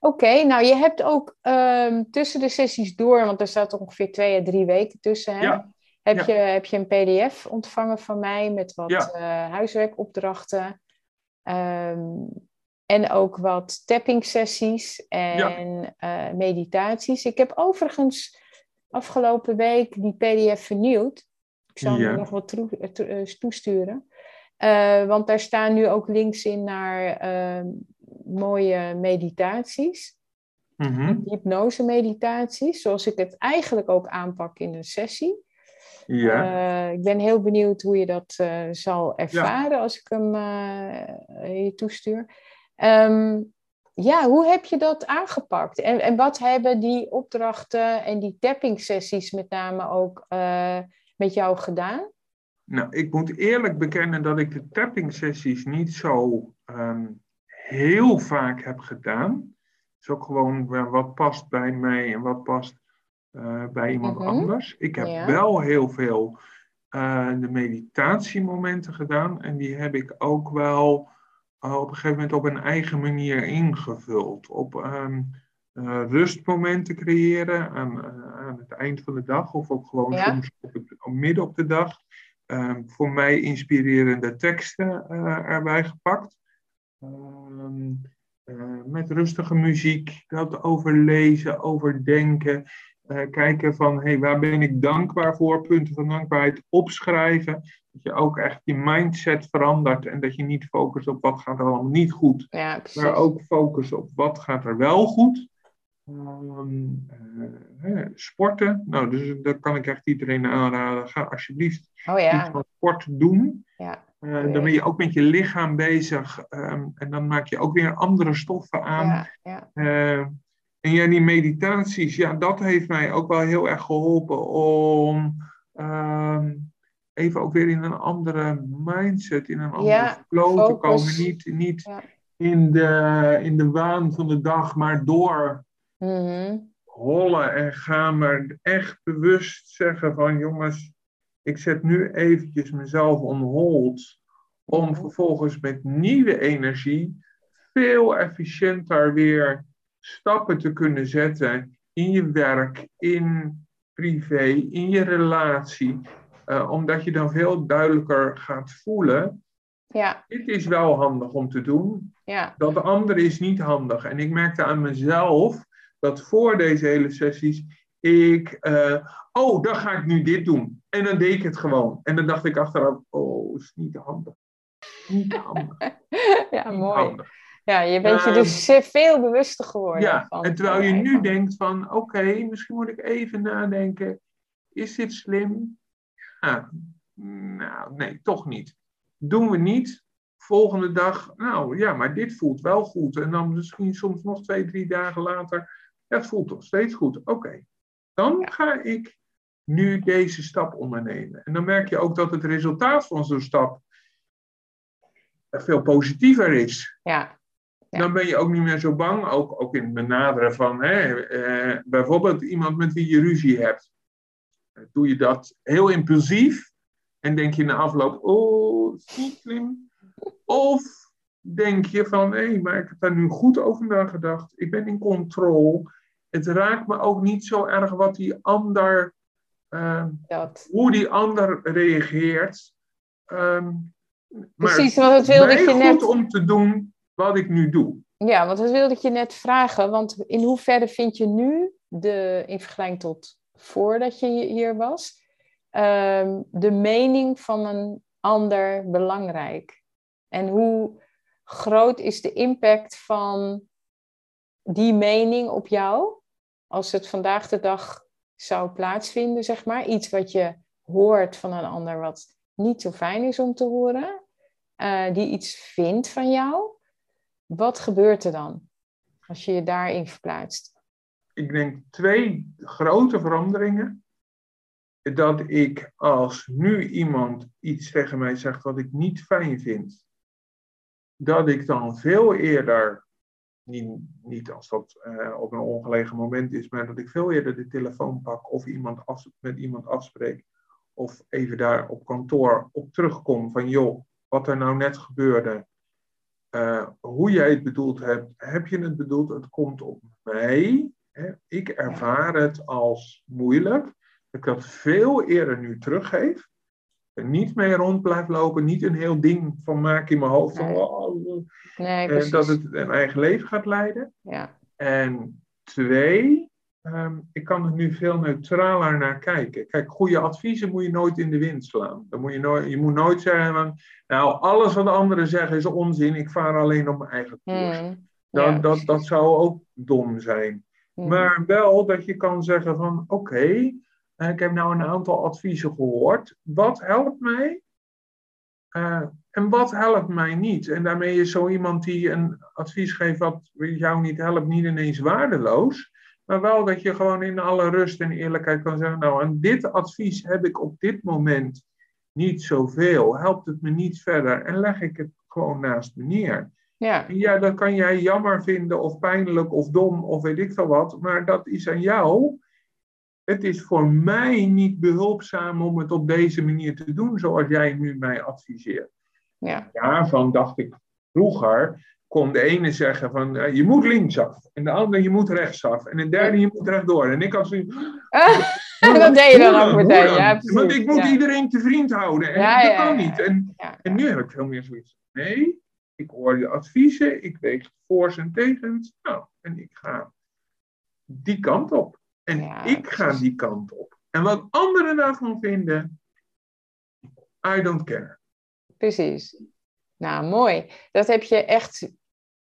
[SPEAKER 2] Oké, nou je hebt ook ehm, tussen de sessies door, want er staat ongeveer twee à drie weken tussen, hè?
[SPEAKER 3] Ja,
[SPEAKER 2] Heb,
[SPEAKER 3] ja.
[SPEAKER 2] Je, heb je een pdf ontvangen van mij met wat
[SPEAKER 3] Ja.
[SPEAKER 2] eh, huiswerkopdrachten. Ehm, en ook wat tapping sessies en eh, meditaties. Ik heb overigens afgelopen week die pdf vernieuwd. Ik zal hem
[SPEAKER 3] Ja.
[SPEAKER 2] nog wat eh, eh, toesturen. Eh, want daar staan nu ook links in naar ehm, mooie meditaties.
[SPEAKER 3] Mhm.
[SPEAKER 2] Hypnose meditaties, zoals ik het eigenlijk ook aanpak in een sessie.
[SPEAKER 3] ja.
[SPEAKER 2] Ik ben heel benieuwd hoe je dat zal ervaren als ik hem je toestuur. Ehm, ja, hoe heb je dat aangepakt? En, en wat hebben die opdrachten en die tapping sessies met name ook met jou gedaan?
[SPEAKER 3] Nou, ik moet eerlijk bekennen dat ik de tapping sessies niet zo ehm, heel vaak heb gedaan. Het is ook gewoon wel wat past bij mij en wat past eh, bij iemand
[SPEAKER 2] Mhm.
[SPEAKER 3] anders. Ik heb
[SPEAKER 2] Ja.
[SPEAKER 3] wel heel veel eh, de meditatiemomenten gedaan en die heb ik ook wel eh, op een gegeven moment op een eigen manier ingevuld. Op ehm, eh, rustmomenten creëren aan, eh, aan het eind van de dag of ook gewoon
[SPEAKER 2] Ja.
[SPEAKER 3] soms op het, op midden op de dag. Ehm, voor mij inspirerende teksten eh, erbij gepakt. Ehm, eh, met rustige muziek, dat overlezen, overdenken. kijken van, hey, waar ben ik dankbaar voor? Punten van dankbaarheid opschrijven. Dat je ook echt je mindset verandert. En dat je niet focust op wat gaat er allemaal niet goed.
[SPEAKER 2] Ja.
[SPEAKER 3] Maar ook focus op wat gaat er wel goed. Ehm, eh, sporten. Nou, dus dat kan ik echt iedereen aanraden. Ga alsjeblieft
[SPEAKER 2] Oh
[SPEAKER 3] iets van sport doen.
[SPEAKER 2] ja.
[SPEAKER 3] Eh, dan ben je ook met je lichaam bezig. ehm, en dan maak je ook weer andere stoffen aan.
[SPEAKER 2] ja.
[SPEAKER 3] Eh, en ja, die meditaties, ja, dat heeft mij ook wel heel erg geholpen om ehm, even ook weer in een andere mindset, in een andere flow te komen. Niet, niet in, de, in de waan van de dag, maar door
[SPEAKER 2] Mhm.
[SPEAKER 3] hollen en gaan, maar echt bewust zeggen van jongens, ik zet nu eventjes mezelf on hold, om
[SPEAKER 2] Mhm.
[SPEAKER 3] vervolgens met nieuwe energie veel efficiënter weer stappen te kunnen zetten in je werk, in privé, in je relatie, eh, omdat je dan veel duidelijker gaat voelen,
[SPEAKER 2] ja,
[SPEAKER 3] dit is wel handig om te doen,
[SPEAKER 2] ja,
[SPEAKER 3] dat de andere is niet handig. En ik merkte aan mezelf dat voor deze hele sessies ik, eh, oh, dan ga ik nu dit doen. En dan deed ik het gewoon. En dan dacht ik achteraf, oh, is niet handig. Niet handig.
[SPEAKER 2] ja,
[SPEAKER 3] Niet
[SPEAKER 2] mooi.
[SPEAKER 3] handig.
[SPEAKER 2] Ja, je bent je
[SPEAKER 3] Ehm,
[SPEAKER 2] dus zeer veel bewuster geworden.
[SPEAKER 3] Ja,
[SPEAKER 2] van-
[SPEAKER 3] en terwijl je nu denkt van, oké, misschien moet ik even nadenken. Is dit slim? Ja, nou, nee, toch niet. Doen we niet. Volgende dag, nou ja, maar dit voelt wel goed. En dan misschien soms nog twee, drie dagen later, ja, het voelt nog steeds goed. Oké, dan ga ik nu deze stap ondernemen. En dan merk je ook dat het resultaat van zo'n stap veel positiever is
[SPEAKER 2] Ja, Ja.
[SPEAKER 3] dan ben je ook niet meer zo bang, ook, ook in het benaderen van hè, eh, bijvoorbeeld iemand met wie je ruzie hebt. Doe je dat heel impulsief en denk je na afloop, oh, slim. Of denk je van, hé, maar ik heb daar nu goed over nagedacht. Ik ben in controle. Het raakt me ook niet zo erg wat die ander, eh,
[SPEAKER 2] dat.
[SPEAKER 3] hoe die ander reageert. Ehm, maar
[SPEAKER 2] Precies, want dat wilde ik je
[SPEAKER 3] goed
[SPEAKER 2] net-
[SPEAKER 3] om te doen wat ik nu doe.
[SPEAKER 2] Ja, want dat wilde ik je net vragen. Want in hoeverre vind je nu, de, in vergelijking tot voordat je hier was, ehm, de mening van een ander belangrijk? En hoe groot is de impact van die mening op jou als het vandaag de dag zou plaatsvinden, zeg maar? Iets wat je hoort van een ander wat niet zo fijn is om te horen. eh, die iets vindt van jou, wat gebeurt er dan als je je daarin verplaatst?
[SPEAKER 3] Ik denk twee grote veranderingen. Dat ik als nu iemand iets tegen mij zegt wat ik niet fijn vind, dat ik dan veel eerder, niet, niet als dat uh, op een ongelegen moment is, maar dat ik veel eerder de telefoon pak of iemand af, met iemand afspreek. Of even daar op kantoor op terugkom van joh, wat er nou net gebeurde. Uh, hoe jij het bedoeld hebt, heb je het bedoeld? Het komt op mij. Hè? Ik ervaar het als moeilijk. Dat ik dat veel eerder nu teruggeef niet mee rond blijft lopen, niet een heel ding van maak in mijn hoofd. Van,
[SPEAKER 2] Nee.
[SPEAKER 3] oh,
[SPEAKER 2] Nee,
[SPEAKER 3] en dat het een eigen leven gaat leiden.
[SPEAKER 2] Ja,
[SPEAKER 3] En twee, ehm, ik kan er nu veel neutraler naar kijken. Kijk, goede adviezen moet je nooit in de wind slaan. Dan moet je, nooit, je moet nooit zeggen, van, nou, alles wat anderen zeggen is onzin, ik vaar alleen op mijn eigen koers.
[SPEAKER 2] Hmm.
[SPEAKER 3] Dat,
[SPEAKER 2] Ja,
[SPEAKER 3] dat, dat zou ook dom zijn.
[SPEAKER 2] Hmm.
[SPEAKER 3] Maar wel dat je kan zeggen van oké, ik heb nou een aantal adviezen gehoord. Wat helpt mij? Eh, en wat helpt mij niet? En daarmee is zo iemand die een advies geeft wat jou niet helpt, niet ineens waardeloos. Maar wel dat je gewoon in alle rust en eerlijkheid kan zeggen, nou aan dit advies heb ik op dit moment niet zoveel. Helpt het me niet verder? En leg ik het gewoon naast me neer.
[SPEAKER 2] Ja,
[SPEAKER 3] Ja, dat kan jij jammer vinden of pijnlijk of dom of weet ik veel wat, maar dat is aan jou. Het is voor mij niet behulpzaam om het op deze manier te doen zoals jij nu mij adviseert.
[SPEAKER 2] ja,
[SPEAKER 3] Daarvan dacht ik vroeger, kon de ene zeggen van eh, je moet linksaf en de andere je moet rechtsaf en de derde je moet rechtdoor. En ik had zoiets
[SPEAKER 2] dat deed je dan ook meteen. Ja, precies.
[SPEAKER 3] Want ik moet
[SPEAKER 2] ja.
[SPEAKER 3] iedereen te vriend houden en
[SPEAKER 2] Ja,
[SPEAKER 3] dat kan niet. En en nu heb ik veel meer zoiets. Nee, ik hoor je adviezen, ik weeg de voor's en tegens. Nou, en ik ga die kant op. En
[SPEAKER 2] Ja,
[SPEAKER 3] ik ga die kant op. En wat anderen daarvan vinden, I don't care.
[SPEAKER 2] precies. Nou, mooi. Dat heb je echt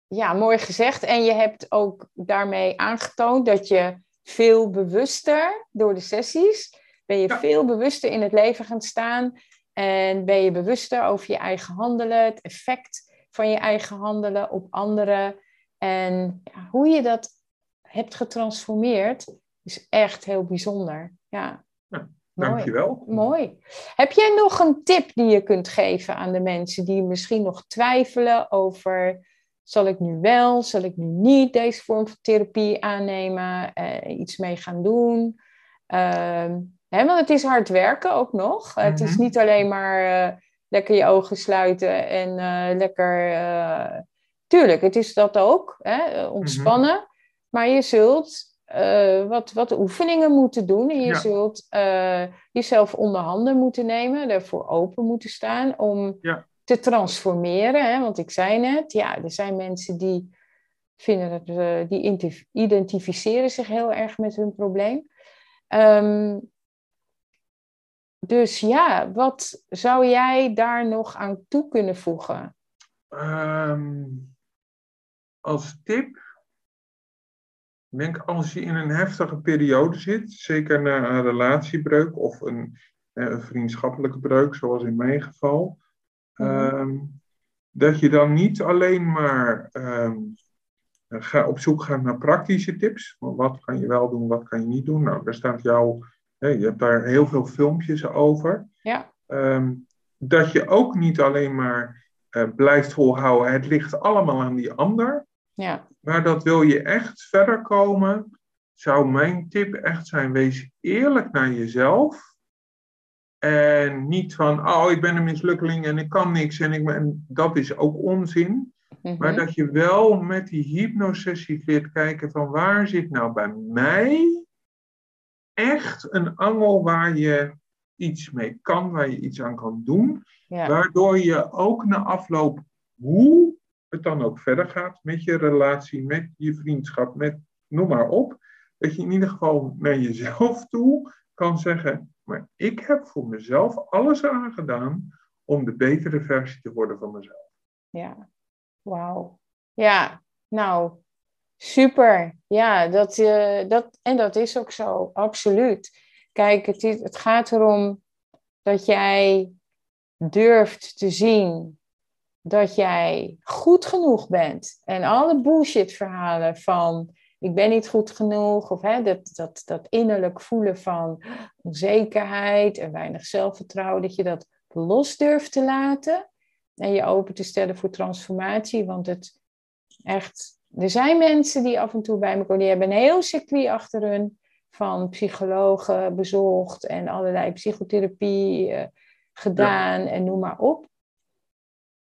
[SPEAKER 2] ja, mooi gezegd. En je hebt ook daarmee aangetoond dat je veel bewuster door de sessies, ben je
[SPEAKER 3] Ja.
[SPEAKER 2] veel bewuster in het leven gaan staan. En ben je bewuster over je eigen handelen, het effect van je eigen handelen op anderen. En ja, hoe je dat hebt getransformeerd, is echt heel bijzonder. Ja,
[SPEAKER 3] Ja,
[SPEAKER 2] mooi.
[SPEAKER 3] Dankjewel.
[SPEAKER 2] Mooi. Heb jij nog een tip die je kunt geven aan de mensen die misschien nog twijfelen over: zal ik nu wel, zal ik nu niet deze vorm van therapie aannemen, eh, iets mee gaan doen? Ehm, hè, want het is hard werken ook nog. Het is
[SPEAKER 3] Mhm.
[SPEAKER 2] niet alleen maar eh, lekker je ogen sluiten en eh, lekker. eh, tuurlijk, het is dat ook, hè, eh, ontspannen. Maar je zult eh, wat, wat oefeningen moeten doen. En je
[SPEAKER 3] Ja.
[SPEAKER 2] zult eh, jezelf onder handen moeten nemen, ervoor open moeten staan om
[SPEAKER 3] Ja.
[SPEAKER 2] te transformeren. Hè? Want ik zei net, ja, er zijn mensen die vinden dat, eh, die identificeren zich heel erg met hun probleem. Ehm, dus ja, wat zou jij daar nog aan toe kunnen voegen?
[SPEAKER 3] Ehm, als tip, ik denk als je in een heftige periode zit, zeker na een relatiebreuk of een, eh, een vriendschappelijke breuk, zoals in mijn geval,
[SPEAKER 2] Mhm.
[SPEAKER 3] ehm, dat je dan niet alleen maar ehm, ga, op zoek gaat naar praktische tips. Wat kan je wel doen, wat kan je niet doen? Nou, daar staat jou, je hebt daar heel veel filmpjes over.
[SPEAKER 2] Ja,
[SPEAKER 3] Ehm, dat je ook niet alleen maar eh, blijft volhouden, het ligt allemaal aan die ander.
[SPEAKER 2] Ja,
[SPEAKER 3] Maar dat wil je echt verder komen, zou mijn tip echt zijn: wees eerlijk naar jezelf. En niet van, oh, ik ben een mislukkeling en ik kan niks en ik ben. Dat is ook onzin.
[SPEAKER 2] mhm,
[SPEAKER 3] Maar dat je wel met die hypnosessie leert kijken van waar zit nou bij mij echt een angel waar je iets mee kan, waar je iets aan kan doen.
[SPEAKER 2] ja,
[SPEAKER 3] Waardoor je ook na afloop, hoe het dan ook verder gaat met je relatie, met je vriendschap, met noem maar op. Dat je in ieder geval naar jezelf toe kan zeggen, maar ik heb voor mezelf alles eraan gedaan om de betere versie te worden van mezelf.
[SPEAKER 2] ja. Wauw. Ja, nou, super. Ja, dat, eh, dat, en dat is ook zo, absoluut. Kijk, het, het gaat erom dat jij durft te zien dat jij goed genoeg bent. En alle bullshit verhalen van ik ben niet goed genoeg of hè, dat, dat, dat innerlijk voelen van onzekerheid en weinig zelfvertrouwen, dat je dat los durft te laten en je open te stellen voor transformatie, want het echt, er zijn mensen die af en toe bij me komen, die hebben een heel circuit achter hun van psychologen bezocht en allerlei psychotherapie uh, gedaan en noem maar op.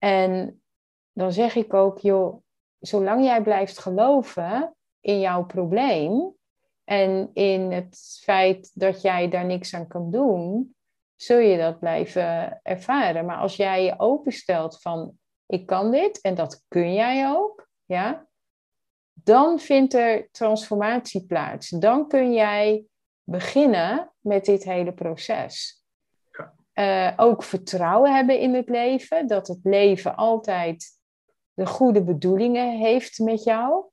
[SPEAKER 2] En dan zeg ik ook, joh, zolang jij blijft geloven in jouw probleem en in het feit dat jij daar niks aan kan doen, zul je dat blijven ervaren. Maar als jij je openstelt van, ik kan dit en dat kun jij ook, ja, dan vindt er transformatie plaats. Dan kun jij beginnen met dit hele proces. Uh, ook vertrouwen hebben in het leven, dat het leven altijd de goede bedoelingen heeft met jou.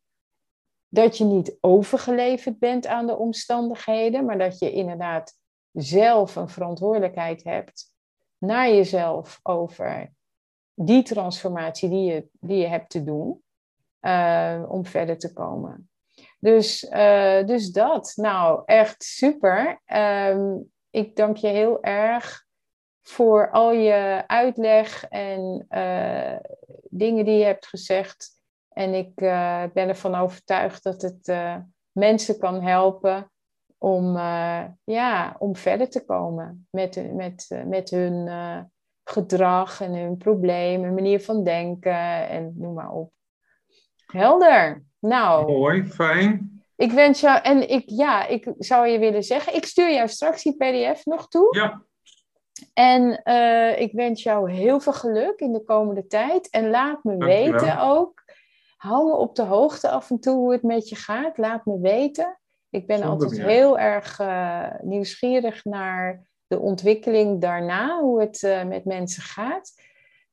[SPEAKER 2] Dat je niet overgeleverd bent aan de omstandigheden, maar dat je inderdaad zelf een verantwoordelijkheid hebt naar jezelf over die transformatie die je, die je hebt te doen uh, om verder te komen. Dus, uh, dus dat, nou echt super. Um, ik dank je heel erg voor al je uitleg en uh, dingen die je hebt gezegd. En ik uh, ben ervan overtuigd dat het uh, mensen kan helpen om, ja, om verder te komen met, met, met hun gedrag en hun problemen, manier van denken en noem maar op. Helder. Nou.
[SPEAKER 3] Mooi, fijn.
[SPEAKER 2] Ik wens jou, en ik, ja, ik zou je willen zeggen, ik stuur jou straks die PDF nog toe.
[SPEAKER 3] Ja.
[SPEAKER 2] En uh, ik wens jou heel veel geluk in de komende tijd. En laat me Dankjewel. weten ook. Hou me op de hoogte af en toe hoe het met je gaat. Laat me weten. Ik ben Zonder altijd meer. heel erg uh, nieuwsgierig naar de ontwikkeling daarna, hoe het uh, met mensen gaat.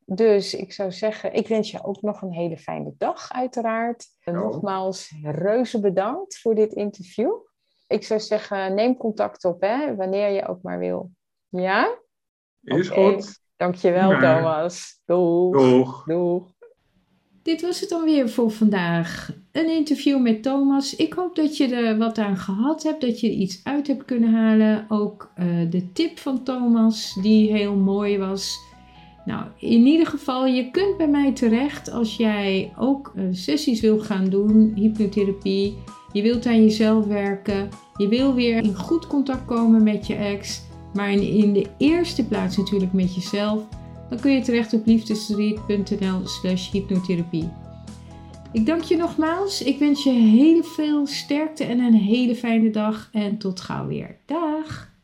[SPEAKER 2] Dus ik zou zeggen, ik wens je ook nog een hele fijne dag, uiteraard. En nogmaals, reuze bedankt voor dit interview. Ik zou zeggen, neem contact op, hè, wanneer je ook maar wil. Ja?
[SPEAKER 3] Is okay. goed.
[SPEAKER 2] Dankjewel, ja. Thomas. Doeg.
[SPEAKER 3] Doeg.
[SPEAKER 2] Doeg.
[SPEAKER 1] Dit was het dan weer voor vandaag. Een interview met Thomas. Ik hoop dat je er wat aan gehad hebt, dat je er iets uit hebt kunnen halen. Ook uh, de tip van Thomas, die heel mooi was. Nou, in ieder geval, je kunt bij mij terecht als jij ook uh, sessies wil gaan doen, hypnotherapie. Je wilt aan jezelf werken. Je wil weer in goed contact komen met je ex maar in, de eerste plaats natuurlijk met jezelf, dan kun je terecht op liefdesriet.nl slash hypnotherapie. Ik dank je nogmaals. Ik wens je heel veel sterkte en een hele fijne dag. En tot gauw weer. Dag!